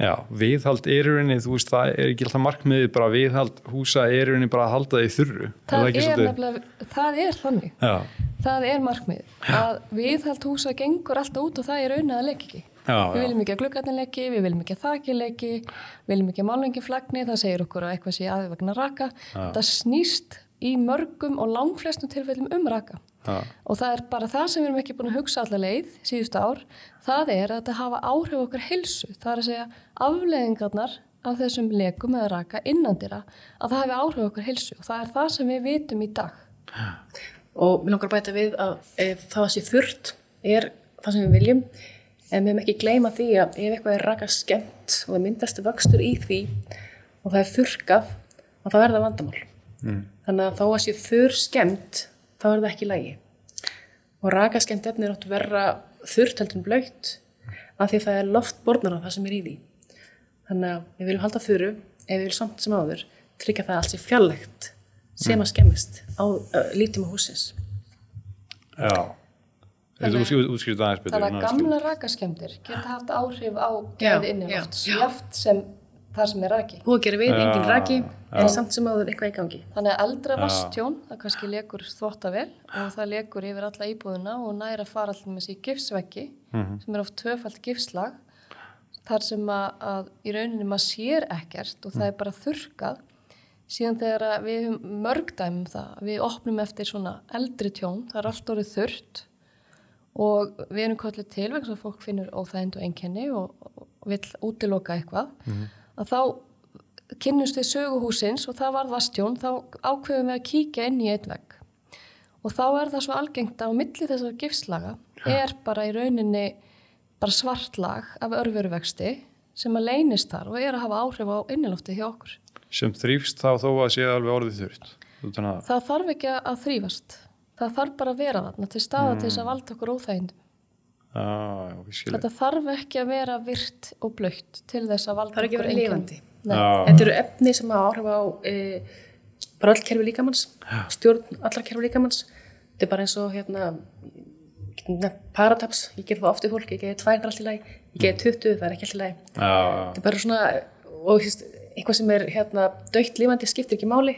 Já, viðhald er í rauninni, þú veist, það er ekki alltaf markmiðið bara viðhald húsa er í rauninni bara að halda því þurru. Það er, svolítið- nefnilega, það er þannig. Já, Það er markmið að viðhald húsa gengur alltaf út og það er raunin að leik ekki. Já, Við já. viljum ekki að gluggarnir leiki, við viljum ekki að þakki leiki, við viljum ekki að málvengi flagni, það segir okkur að eitthvað sé aðeins vegna raka. Það snýst í mörgum og langflestum tilfellum um raka. Já. Og það er bara það sem við erum ekki búin að hugsa allar leið síðustu ár, það er að þetta hafa áhrif á okkar heilsu. Það er að segja afleiðingarnar af þessum lekum eða raka innandira að það hafi áhrif á okkar heilsu og það er það sem við vitum í dag. Og við langar að bæta við að ef það sé þurrt er það sem við viljum en við hefum ekki gleyma því að ef eitthvað er raka skemmt og það myndast vöxtur í því og það er þurrkað að það verða vandamál. Mm. Þannig að þá að sé þurr skemmt þá er það ekki í lagi. Og raka skemmt efni er átt að vera þurrt heldur en blöytt af því að það er loftborðnar á það sem er í því. Þannig að við viljum halda þurru ef við viljum samt sem áður tryggja það alls í fjallegt sem að skemmist á uh, lítum á húsins. Já. Er útskrift aðeins betur. Þannig að gamla rakaskemdir geta haft áhrif á gæði já. jaft sem það sem er raki. Að gera við, engin Já, raki, en samt sem áður eitthvað í gangi. Þannig að eldra vastjón, það kannski lekur þvottavel og það lekur yfir alla íbúðuna og næra fara allir með sér gifsveggi sem er oft tvöfald gifslag þar sem að, að í rauninni maður sér ekkert og það er bara þurrkað síðan þegar að við höfum mörg dæmum það, við opnum eftir svona eldri tjón, það er allt orðið þurrt og við erum kollið til vegna að fólk finnur óþægind og einkenni og, og vill útiloka eitthvað að þá kynnumst við söguhúsins og það varð vastjón, þá ákveðum við að kíkja inn í eitt vegg. Og þá er það svo algengt að á milli þessar gifslaga er bara í rauninni bara svart lag af örfuruvexti sem að leynist þar og er að hafa áhrif á innilofti hjá okkur. Sem þrýfst þá þó að sé alveg orðið þurft. Það þarf ekki að þrýfast. Það þarf bara að vera þarna til staða til þess að valda okkur óþægindum. já, já, ég skilja. Þetta þarf ekki að vera virt og blöytt til þess að valda okkur. Nei. Já, Þetta eru efni sem hafa áhrif á e, bara öll kerfi líkamanns, stjórn allar kerfi líkamanns. Þetta er bara eins og hérna, parataps, ég ger það oft í fólk, ég geði tvær það er allt í lagi, ég geði 20, það er ekki allt í lagi. já, já. Þetta er bara svona, og eitthvað sem er hérna, dögt lifandi skiptir ekki máli.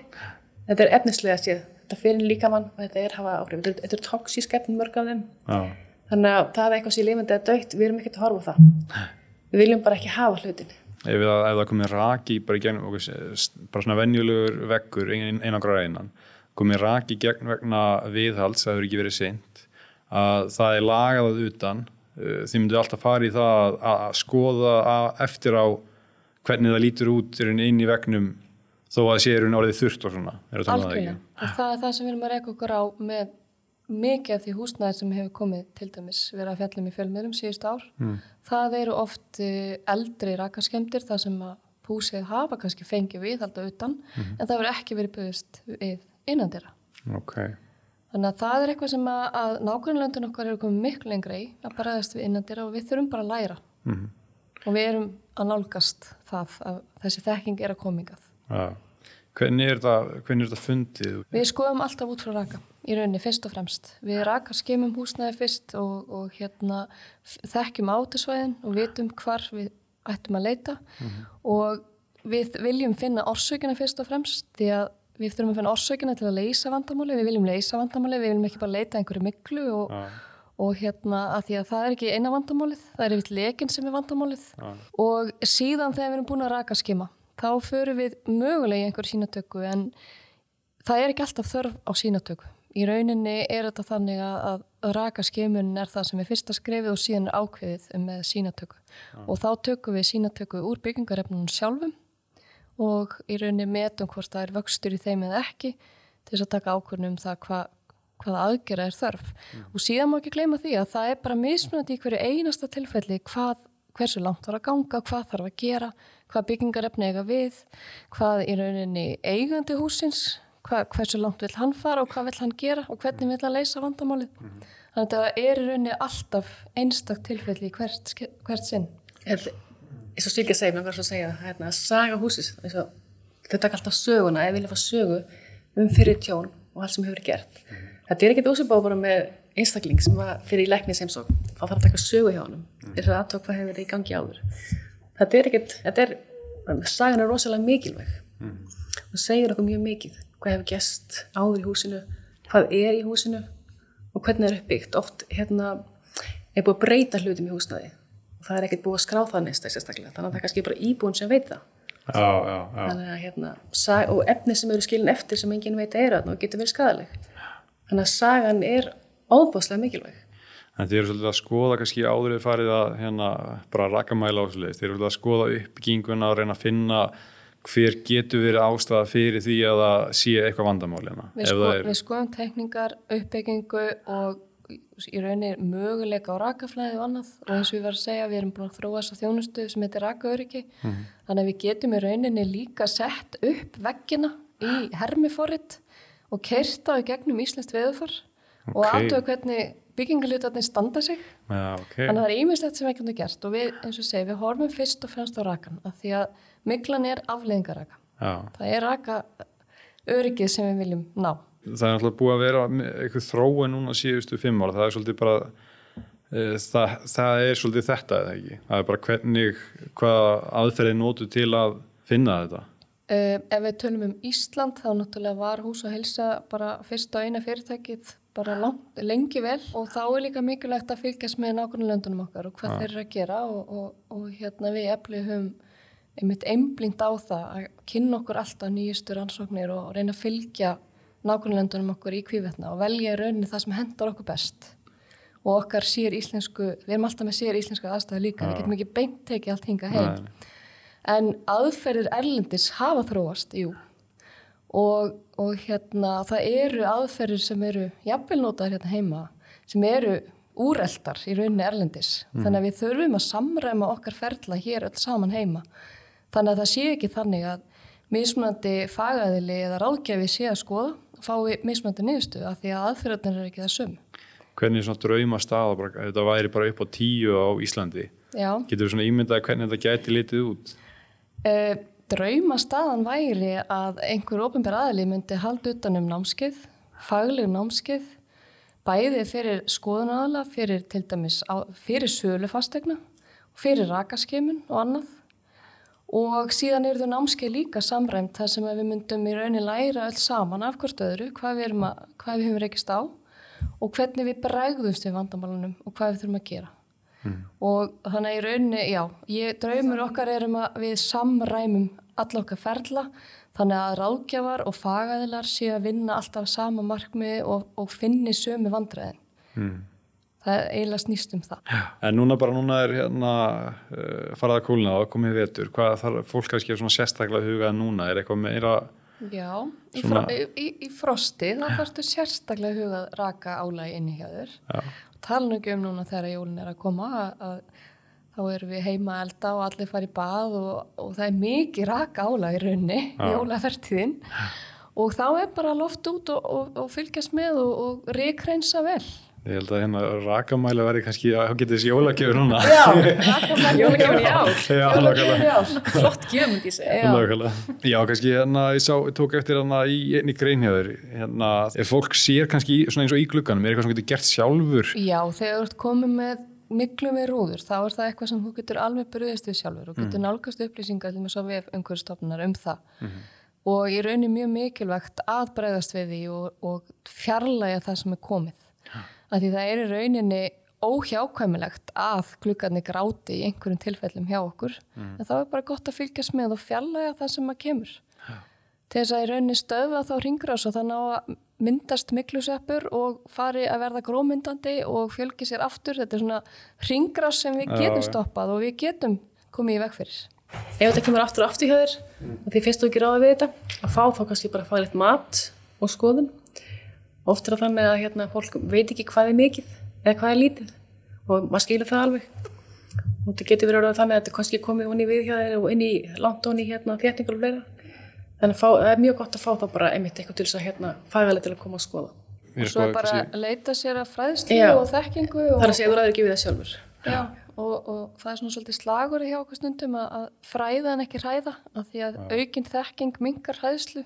Þetta er efnislega séð, þetta fyrir líkamann og þetta er hafa áhrif. Þetta eru- Þetta eru toxísk efni mörg af þeim. já. Þannig að það er eitthvað sem er lifandi eða dögt, við erum ekkert að horfa á það. Við viljum bara ekki hafa hlutin. Ef, það, ef það komið raki bara í gegnum okkur, bara svona venjulegur ein, einangra einan komið raki gegn vegna viðhalds það hefur ekki verið seint að það er lagað utan uh, þið myndu alltaf fara í það að, að skoða að, eftir á hvernig það lítur út inn í vegnum þó að það sé rauninni orðið þurrt og svona það Algjörlega. Og það er það sem við erum að reyka okkur á með mikið af því húsnæði sem hefur komið til dæmis verið að fjallum í fjölmiðlum síðust ár. Mm. Það eru oft eh, eldri rakaskemdir þar sem að húsið hafa kannski fengið við alltaf utan en það verður ekki verið byggðist við innandira. ok, Þannig að það er eitthvað sem að, að nákvæmlega okkar eru komið miklu lengra í að bregðast við innandira og við þurfum bara að læra Mhm. og við erum að nálgast það að þessi þekking er að komingað. já hvernig er þetta, fundið? Við skoðum alltaf út frá raka í rauninni fyrst og fremst. Við raka skemum húsnæði fyrst og, og hérna þekkjum átusvæðin og vitum hvar við ættum að leita. Og við viljum finna orsökina fyrst og fremst því að við þurfum að finna orsökina til að leysa vandamáli, við viljum leysa vandamáli, við viljum ekki bara leita einhverju miklu og, og hérna að því að það er ekki eina vandamálið, það er yfir lekin sem er vandamálið. Og síðan þegar við erum búin að raka skema þá förum við mögulega í einhverju sínatöku en það er ekki alltaf þörf á sínatöku. Í rauninni er þetta þannig að, að raka skemunin er það sem er fyrsta skrefið og síðan er ákveðið um með sínatöku. Og þá tökum við sínatöku úr byggingarefnunum sjálfum og í rauninni metum hvort það er vöxtur í þeim eða ekki til þess að taka ákvörðunum um það hva, hvaða aðgerða er þörf. Og síðan má ekki gleyma því að það er bara mismunandi í hverju einasta tilfelli hvað, hversu langt var að ganga, hvað þarf að gera, hvað byggingarefni eiga við, hvað í rauninni eigandi húsins, hvað, hversu langt vil hann fara og hvað vil hann gera og hvernig vil hann leysa vandamálið. Þannig að það er í rauninni alltaf einstak tilfelli hvert, hvert sinn. er, eins og Silke segir, mér var svo að segja hérna, að saga húsis og þau taka alltaf söguna, ef vilja fá sögu um fyrir tjón og allt sem hefur gert þetta er ekkert ósipá bara með einstakling sem var fyrir í læknis heimsók þá þarf að taka sögu hjá honum. Þess að aðtók hvað hefur verið í gangi áður. Þetta er ekkert, þetta er sagan er rosalega mikilvæg. Og segir okkur mjög mikið hvað hefur gest áður í húsinu hvað er í húsinu og hvernig það er uppbyggt. Oft hérna er búið að breyta hlutum í húsnaði og það er ekkert búið að skrá það næsta þannig að það er kannski bara íbúin sem veit það. Já, já, já, þannig að hérna og efni sem eru skilin eftir sem enginn veit að þarna og getur verið skadaleg þannig að sagan er óbáslega mikilvæg. En þið eru svolítið að skoða kannski áður eða farið að hérna bara rakamæla á leið, þið eru svolítið að skoða uppbygginguna og reyna að finna hver getur verið ástæða fyrir því að það sé eitthvað vandamáli hérna, Við, sko, er við skoðum tekningar, uppbyggingu og í rauninni möguleika á rakaflæði og annað. Og eins og ég var að segja við erum búin að þróa þessa þjónustu sem heitir rakaöryggi. Þannig að við getum í rauninni líka sett upp veggina í hermiforrit og kerta í gegnum Íslands veðufar og Ok. aðtöða hvernig byggingalutarnir standa sig já, ok, Þannig að það er ímislegt sem við getum gert og við, eins og segja, við horfum fyrst og fremst á rakan af því að miklan er afleiðingaraka. já Það er raka öryggið sem við viljum ná. það er alltaf búið að vera eitthvað þrói núna síðustu fimm ára, það er svolítið bara e, það, það er svolítið þetta eða ekki, það er bara hvernig hvað aðferðið nótu til að finna þetta Uh, ef við tölum um Ísland þá náttúrulega var hús og helsa bara fyrst og eina fyrirtækið bara langt, lengi vel. Og þá er líka mikilvægt að fylgjast með nákvæmlega löndunum okkar og hvað þeir eru að gera og, og, og hérna við eflið höfum einmitt einblind á það að kynna okkur alltaf nýjustu rannsóknir og reyna að fylgja nákvæmlega löndunum okkur í kvívetna og velja í rauninni það sem hendar okkur best. Og okkar sér íslensku, við erum alltaf með sér íslensku aðstæðu líka, við getum ekki beint tekið allt hinga heim. Nei. En aðferðir erlendis hafa þróast, jú. Og, og hérna, það eru aðferðir sem eru jafnvel notaðar hérna heima, sem eru úreldar í rauninni erlendis. Þannig að við þurfum að samræma okkar ferla hér öll saman heima. Þannig að það sé ekki þannig að mismunandi fagaðili eða ráðgjafi sé að skoða og fái mismunandi niðurstu af því að aðferðarnir eru ekki það söm. hvernig er svona drauma bara, ef þetta væri bara upp á tíu á Íslandi Já. getur þú svona ímyndað hvernig þetta gæti litið út Uh, drauma staðan væri að einhver ofinbær aðli myndi halda utan um námskeið, fagleg námskeið, bæði fyrir skoðunarala, fyrir til dæmis á, fyrir sölu fastegna, fyrir rakaskimun og annað. Og síðan eru þau námskeið líka samræmt þar sem við myndum í raunin læra öll saman af hvort öðru, hvað við, að, hvað við höfum reykist á og hvernig við bregðumst við vandamálunum og hvað við þurfum að gera og þannig að í rauninni, já, ég, draumur okkar er um að við samræmum alla okkar ferla þannig að ráðgjafar og fagaðilar séu að vinna alltaf sama markmiði og, og finni sömu vandræðin. mm. Það er eiginlega snýst um það. en núna bara núna er hérna uh, farað að kólna og komið vetur hvað þarf fólk kannski svona sérstaklega hugað núna er eitthvað meira Já, í, Svona- fro, í, í, í frosti þá þarfstu sérstaklega hugað raka álægi inni hjá þér. Tala ekki um núna þegar jólin er að koma að, að þá erum við heima elda og allir fara í bað og, og það er mikið raka álag í raunni í jólafertíðin og þá er bara loft út og, og, og fylgjast með og, og reikreinsa vel. Ég held að hérna rakamæli verði kannski að hafa getið þessi jólagjöfur núna. Já, rakamæli Jólagjöfin í ár. Já, nákvæmlega. Flott gjöf myndi ég segja. Já. Nákvæmlega. Já, kannski hérna, ég sá, ég tók eftir hérna í einni grein hjá þér, hérna, ef fólk sér kannski í- svona eins og í glugganum, er eitthvað sem getur gert sjálfur? Já, þegar þú ert komið með miklu með rúður, þá er það eitthvað sem þú getur alveg bröðist við sjálfur og getur nálgast upplýsingar til með svo við umhverfstofnunar um það. Og ég raunir mjög mikilvægt að bregðast við því og, og fjarlæga það sem er komið. Af því það er í rauninni óhjákvæmilegt að gluggarnir gráti í einhverjum tilfellum hjá okkur. En þá er bara gott að fylgjast með og fjarlæga það sem að kemur til þess að í rauninni stöða þá ringrás og þannig að myndast mikluseppur og fari að verða grómyndandi og fjölgi sér aftur. Þetta er svona ringrás sem við getum já. stoppað og við getum komið í veg fyrir. Ef þetta kemur aftur og aftur hjá þér og því fyrst þú ekki ráða við þetta að fá þá kannski bara að fá litt mat og skoðun oft er það þannig að hérna, fólk veit ekki hvað er mikið eða hvað er lítið og maður skilur það alveg. Og þetta getur verið orðið þannig að þetta kannski komið onni við hjá þér og inn í langt onni hérna þéttingar og fleira. Þannig að fá, það er mjög gott að fá þá bara einmitt eitthvað til þess að hérna fagalega til að koma og skoða. Og svo er bara að leita sér að fræðslu Já. og þekkingu og, það er að segja þú ræður ekki við það sjálfur. Já, og, og það er svona svolítið slagur hjá okkur stundum að, að fræða en ekki hræða af því að aukin þekking mingar hræðslu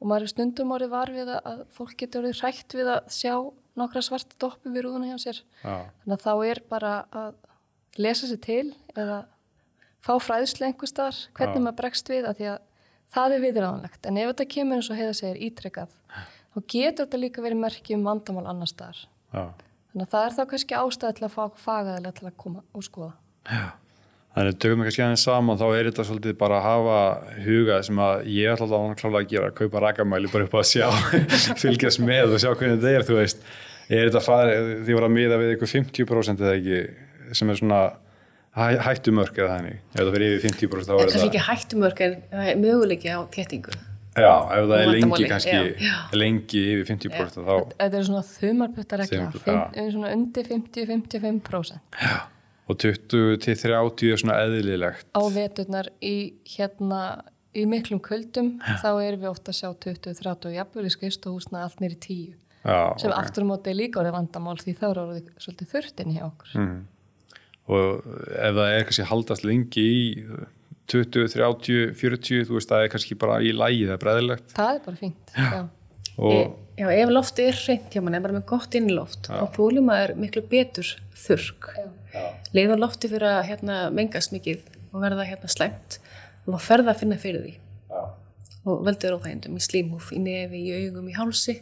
og maður er stundum orðið var við að, fólk getur orðið hrætt við að sjá nokkra svarta doppu við rúðuna hjá sér Já. þannig að þá er bara að lesa sér til eða fá fræðslu einhver staðar hvernig Já. maður bregst við að því að það er viðræðanlegt en ef þetta kemur eins og heiða segir ítrekkað þá getur þetta líka verið merki um vandamál annar staðar Já. þannig að það er þá kannski ástæð til að fá fagaðilega til að koma og skoða Þannig tökum við kannski aðeins saman, þá er þetta svolítið bara að hafa huga sem að ég ætla alltaf að klála að gera, að kaupa rakamæli bara upp á að sjá, fylgjast með og sjá hvernig þetta er, þú veist. Er þetta farið, því voru að miða við ykkur 50% eða ekki, sem er svona hæ, hættumörk eða þannig. Ef það fyrir yfir 50% þá er kannski þetta, ekki hættumörk en er möguleiki á þéttingu já, ef það er lengi kannski, já. lengi yfir 50% þá, þetta er svona já. svona undir 50-55% og 20 til 30 er svona eðlilegt. á veturnar í hérna í miklum kuldum þá erum við ofta að sjá 20-30 og jafnvel í skrifstohúsna allt nýri 10 Já, sem ok. aftur á móti er líka orðið vandamál því þá er orðið svolítið þurftin hjá okkur Mm. og ef það er kannski haldast lengi í 20, 30, 40 þú veist það er kannski bara í lægi það er breðilegt það er bara fínt já. og Já, ef loftið er hreint hjá mann, ef bara með gott innloft, þá þólum maður miklu betur þurrk. Leiða loftið fyrir að hérna, mengast mikið og verða hérna slæmt og þá ferða að finna fyrir því. Og veldur óþægindum í slímhúf, í nefi, í augum, í hálsi.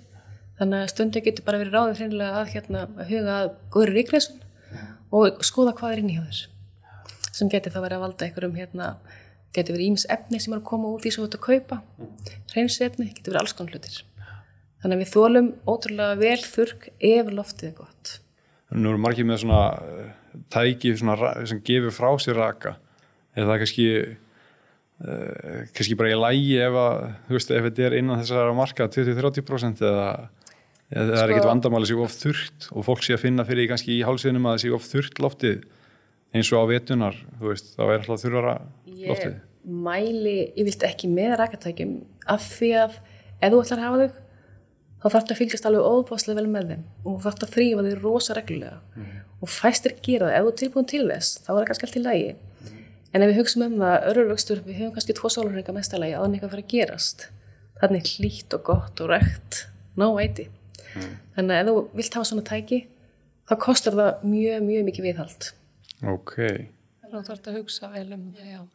Þannig að stundu getur bara verið ráðið hreinlega að, hérna, að huga að góður ríkresun og skoða hvað er inn í hjá þér. Sem getur þá verið að valda einhverjum hérna, getur verið ímis efni sem er að koma úr því sem þú ert að kaupa. Hreinsefni, getur verið alls konar hlutir. Þannig að við þólum ótrúlega vel þurrk ef loftið er gott. nú eru margir með svona tæki svona, sem gefur frá sér raka. Er það kannski uh, kannski bara í lægi ef að veist ef þetta er innan þessara marka 20-30% eða eða það er Sko- ekkert vandamáli sér of þurrt og fólk sé að finna fyrir því kannski í hálsinum að það sé of þurrt loftið eins og á vetunar, þú veist, þá er alltaf þurrara loftið. Ég mæli yfirlt ekki með rakatækjum af því að ef þú ætlar að hafa þau þá þarf þetta að fylgjast alveg óbáslega vel með þeim og þarf þetta að þrýfa þau rosa reglulega og fæstir gera það, ef þú er tilbúin til þess þá er það kannski allt í lagi. En ef við hugsaum um það, örurvöxtur við höfum kannski tvo sólurreika mestalagi en eitthvað fyrir að gerast. Þannig er hlýtt og gott og rekt. Ná æti þannig að ef þú vilt hafa svona tæki þá kostar það mjög, mjög mikið viðhald. Ok, Þú þarf að hugsa vel um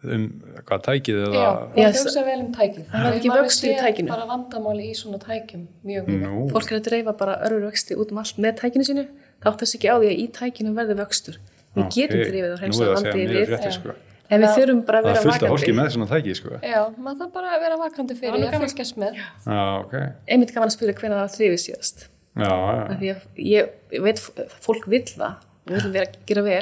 um hvað tækið eða Já, þú Já, þarf að hugsa vel um tækið. Það er ekki Maður vöxtur í sér tækinu. bara vandamáli í svona tækjum, mjög mjög. Nú, fólk er að dreifa bara örurvöxti út um allt með tækinu sínu þá átt þess ekki á því að í tækinu verði vöxtur. Við ok. getum drifið og Nú hreinsa er það að vandi yfir sko. En við þurfum bara að Það vera er fullt af fólki vakandi með svona tæki sko. Já, maður þarf bara að vera vakandi fyrir, að fylgjast með. Já, ok. Einmitt gaman að spyrja hvernig það þrifið síðast. Já, já, Af því að ég, ég veit fólk vill það og vill vera að gera vel.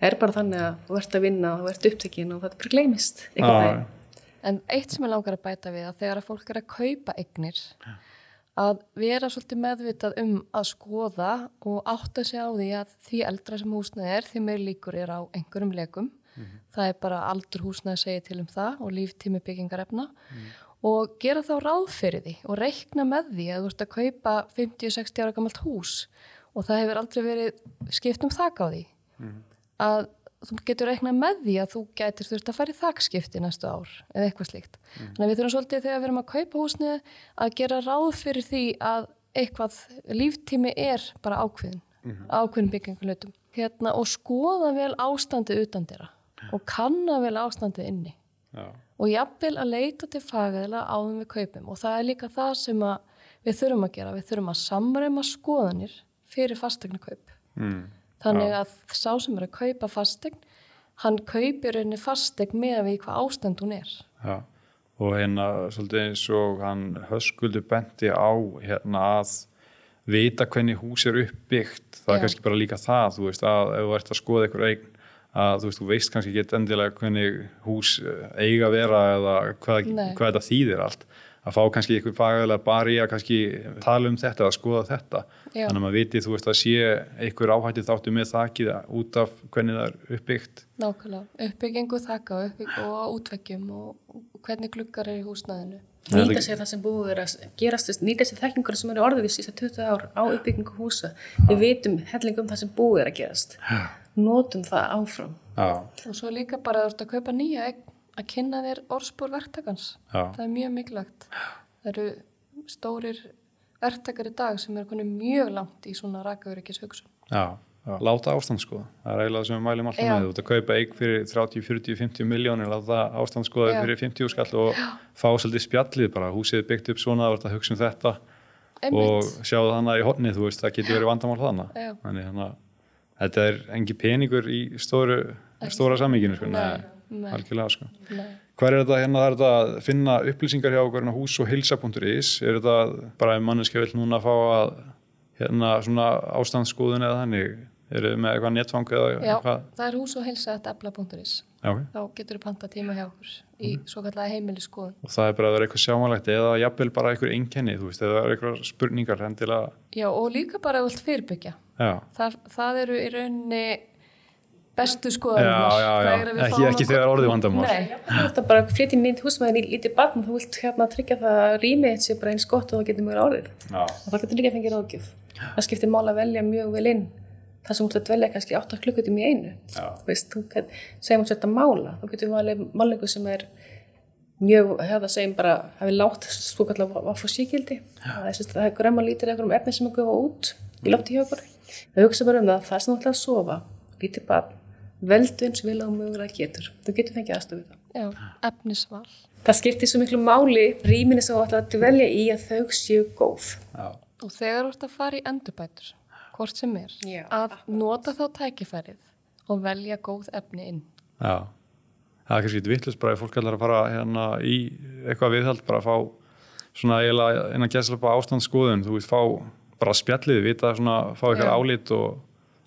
Það er bara þannig að þú ert að vinna og þú ert upptekinn og bara gleymist einhvern já, veginn. En eitt sem ég langar að bæta við að þegar að fólk er að kaupa eignir að vera svolítið meðvitað um að skoða og átta sig á því að því eldra sem húsnæði er, því meir líkur er á einhverjum leikum. Það er bara aldur húsnæði segið til um það og líftími byggingarefna. Og gera þá ráð fyrir því og reikna með því að þú ert að kaupa 50-60 ára gammalt hús. Og það hefur aldrei verið skipt um þak á því. Að þú getur reiknað með því að þú getur þurft að fara í þakskipti næstu ár eða eitthvað slíkt. Þannig að við þurfum svolítið þegar við erum að kaupa húsnið að gera ráð fyrir því að eitthvað líftími er bara ákveðin, ákveðin bygginguleitum. Hérna, og skoða vel ástandið utan dyrra og kanna vel ástandið inni Já. og jafnvel að leita til fagæðila áðum við kaupum og það er líka það sem við þurfum að gera, við þurfum að samræma skoðanir fyrir fastegna kaup Mm. Þannig að sá sem er að kaupa fastegn hann kaupir henni fastegn með við hvað ástand hún er. Já, og hérna svolítið eins og hann höskuldur benti á hérna að vita hvernig hús er uppbyggt það er Já. kannski bara líka það, þú veist að ef þú ert að skoða einhver eign að þú veist, þú veist kannski ekki endilega hvernig hús eh, eiga að vera eða hvað, hvað þetta þýðir allt að fá kannski einhver fagæðilega bara í að kannski tala um þetta eða skoða þetta. Já. þannig að maður viti, þú veist, að sé einhver áhætti þáttu með þakið út af hvernig það er uppbyggt. Nákvæmlega, uppbyggingu þakka uppbygg og útveggjum og hvernig gluggar er í húsnæðinu. Nýta sér það sem búið er að gerast nýta sér þekkingur sem eru orðið í sísta 20 ár á uppbyggingu húsa. Við vitum helling um það sem búið er að gerast. Notum það áfram. Já, og svo líka bara að þú ert að kaupa nýja eign að kynna þér orðspór verktakans. Já. það er mjög mikilvægt. Það eru stórir verktakar í dag sem konið mjög langt í svona rakaöryggis hugsun Já, já. láta ástand skoða það er eiginlega sem við mælum alltaf Já. með. Þú ert að kaupa eign fyrir 30, 40, 50 miljónir láta ástand skoða Já. fyrir 50 skall og fá svolítið spjallið bara. Húsið er byggt upp svona, þú ert að hugsa um þetta og Einmitt. sjáðu þannig í hotni þú veist, það getur verið vandamál þannig þannig að þetta er engi peningur í stóru, stóra samminginu sko. Algjörlega sko. Hvað er þetta hérna, það er þetta að finna upplýsingar hjá hérna hús og heilsa.is er þetta bara ef manneskja vill núna fá að hérna svona ástandsskoðun eða þannig, er þetta með eitthvað netfang eða Já, hvað? það er hús og heilsa þetta ebla.is Já, ok. þá getur þú panta tíma hjá okkur í svo kallega heimili skoðun Og það er bara að það er eitthvað sjámanlegt eða jafnvel bara eitthvað einkenni, þú veist, eða það er eitthvað spurningar hendilega, Já, og líka bara bestu já, skoðanunar já, já, ekki, ekki þegar orðið vandamál. Þú að bara inn í húsmaður í lítið barn þú vilt hérna tryggja það að rýmið þitt sé bara eins gott og það getur mjög orðið. Já, og það getur líka fengið ráðgjöf. Það skiptir mál að velja mjög vel inn. Það sem þú ert að dvelja kannski 8 klukkutum í einu. Já. Þú veist, þú get, segjum að þetta mála. Þá getur valið málingu sem er mjög, hefða segjum bara hafi látt svo kallar að fá síkildi það er sem sagt, það er græma lítir eitthvað um efni sem er gufa út í lofti hjá okkur. Það hugsa bara um það, það sem þú ætlar að sofa lítið barn, veldu eins vel og mögulega getur, þú getur fengið aðstofu við það. Já, efnisval. Það skiptir svo miklu máli rýminni sem þú ætlar að dvelja í að þau séu góð. Já, og þegar þú ert að fara í endurbætur hvort sem er, Já, að nota þá tækifærið og velja góð efni inn. Já. Það er kannski eitthvað vittlust bara ef fólk ætlar að fara hérna í eitthvað viðhald, bara að fá svona eiginlega innan gæslega ástandsskoðun, þú veist, fá bara spjallið, vita svona, fá Já. álit og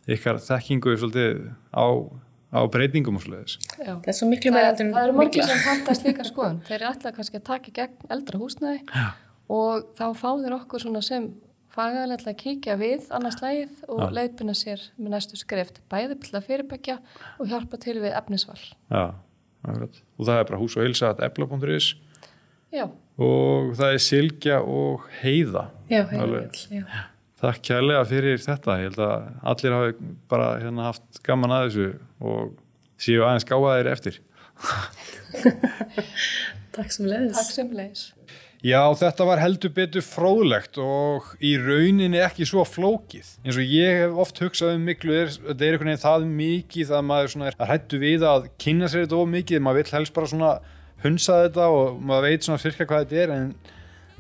ykkar þekkingu svolítið á, á breytingum og já. það er svo miklu Það, meira en það eru margir sem pantast líka skoðun þeir eru alltaf kannski að taka í gegn eldra húsnæði já. og þá fá þeir okkur svona sem fagaðlega að kíkja við annars lægið og Já. leiðbina sér með næstu skrift bæði til að fyrirbyggja og hjálpa til við efnisval Já. Og það er bara hús og heilsa að ebla.is já, og það er Silgja og Heiða. já, heiðarvill, já. Takk kærlega fyrir þetta. Ég held að allir hafi bara hérna haft gaman að þessu og séu aðeins gáðaðir eftir. takk sem leiðis takk sem leiðis Já, þetta var heldur betur fróðlegt og í rauninni ekki svo flókið. Eins og ég hef oft hugsað um miklu, er, þetta er einhvern veginn það mikið að maður svona er hættu við að kynna sér þetta of mikið, maður vill helst bara svona hunsa þetta og maður veit svona fyrka hvað þetta er en,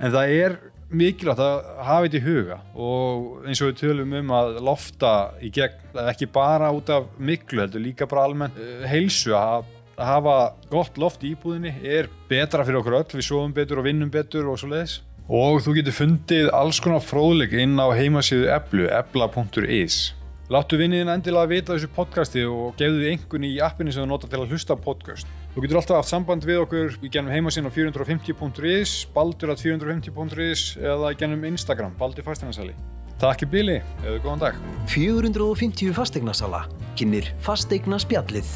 en það er mikilvægt að hafa þetta í huga og eins og við tölum um að lofta í gegn, ekki bara út af miklu heldur, líka bara almennt uh, heilsu að að hafa gott loft í íbúðinni er betra fyrir okkur öll, við sofum betur og vinnum betur og svo leiðis. Og þú getur fundið alls konar fróðleik inn á heimasíðu eblu, ebla.is. Láttu vinniðin endilega vita þessu podcasti og gefðu þið einhvern í appinu sem þú nota til að hlusta podcast. Þú getur alltaf haft samband við okkur í gennum heimasinn á 450.is, baldur at 450.is eða í gennum Instagram, baldur fasteignarsali. Takk í bíli, eða góðan dag. 450 fasteignasala kynir fasteigna spjallið.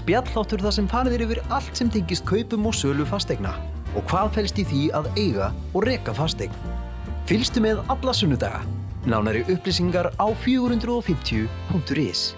Spjalláttur þar sem farið er yfir allt sem tengist kaupum og sölu fasteigna og hvað fælst í því að eiga og reka fasteign. Fylgstu með alla sunnudaga. Nánari upplýsingar á 450.is.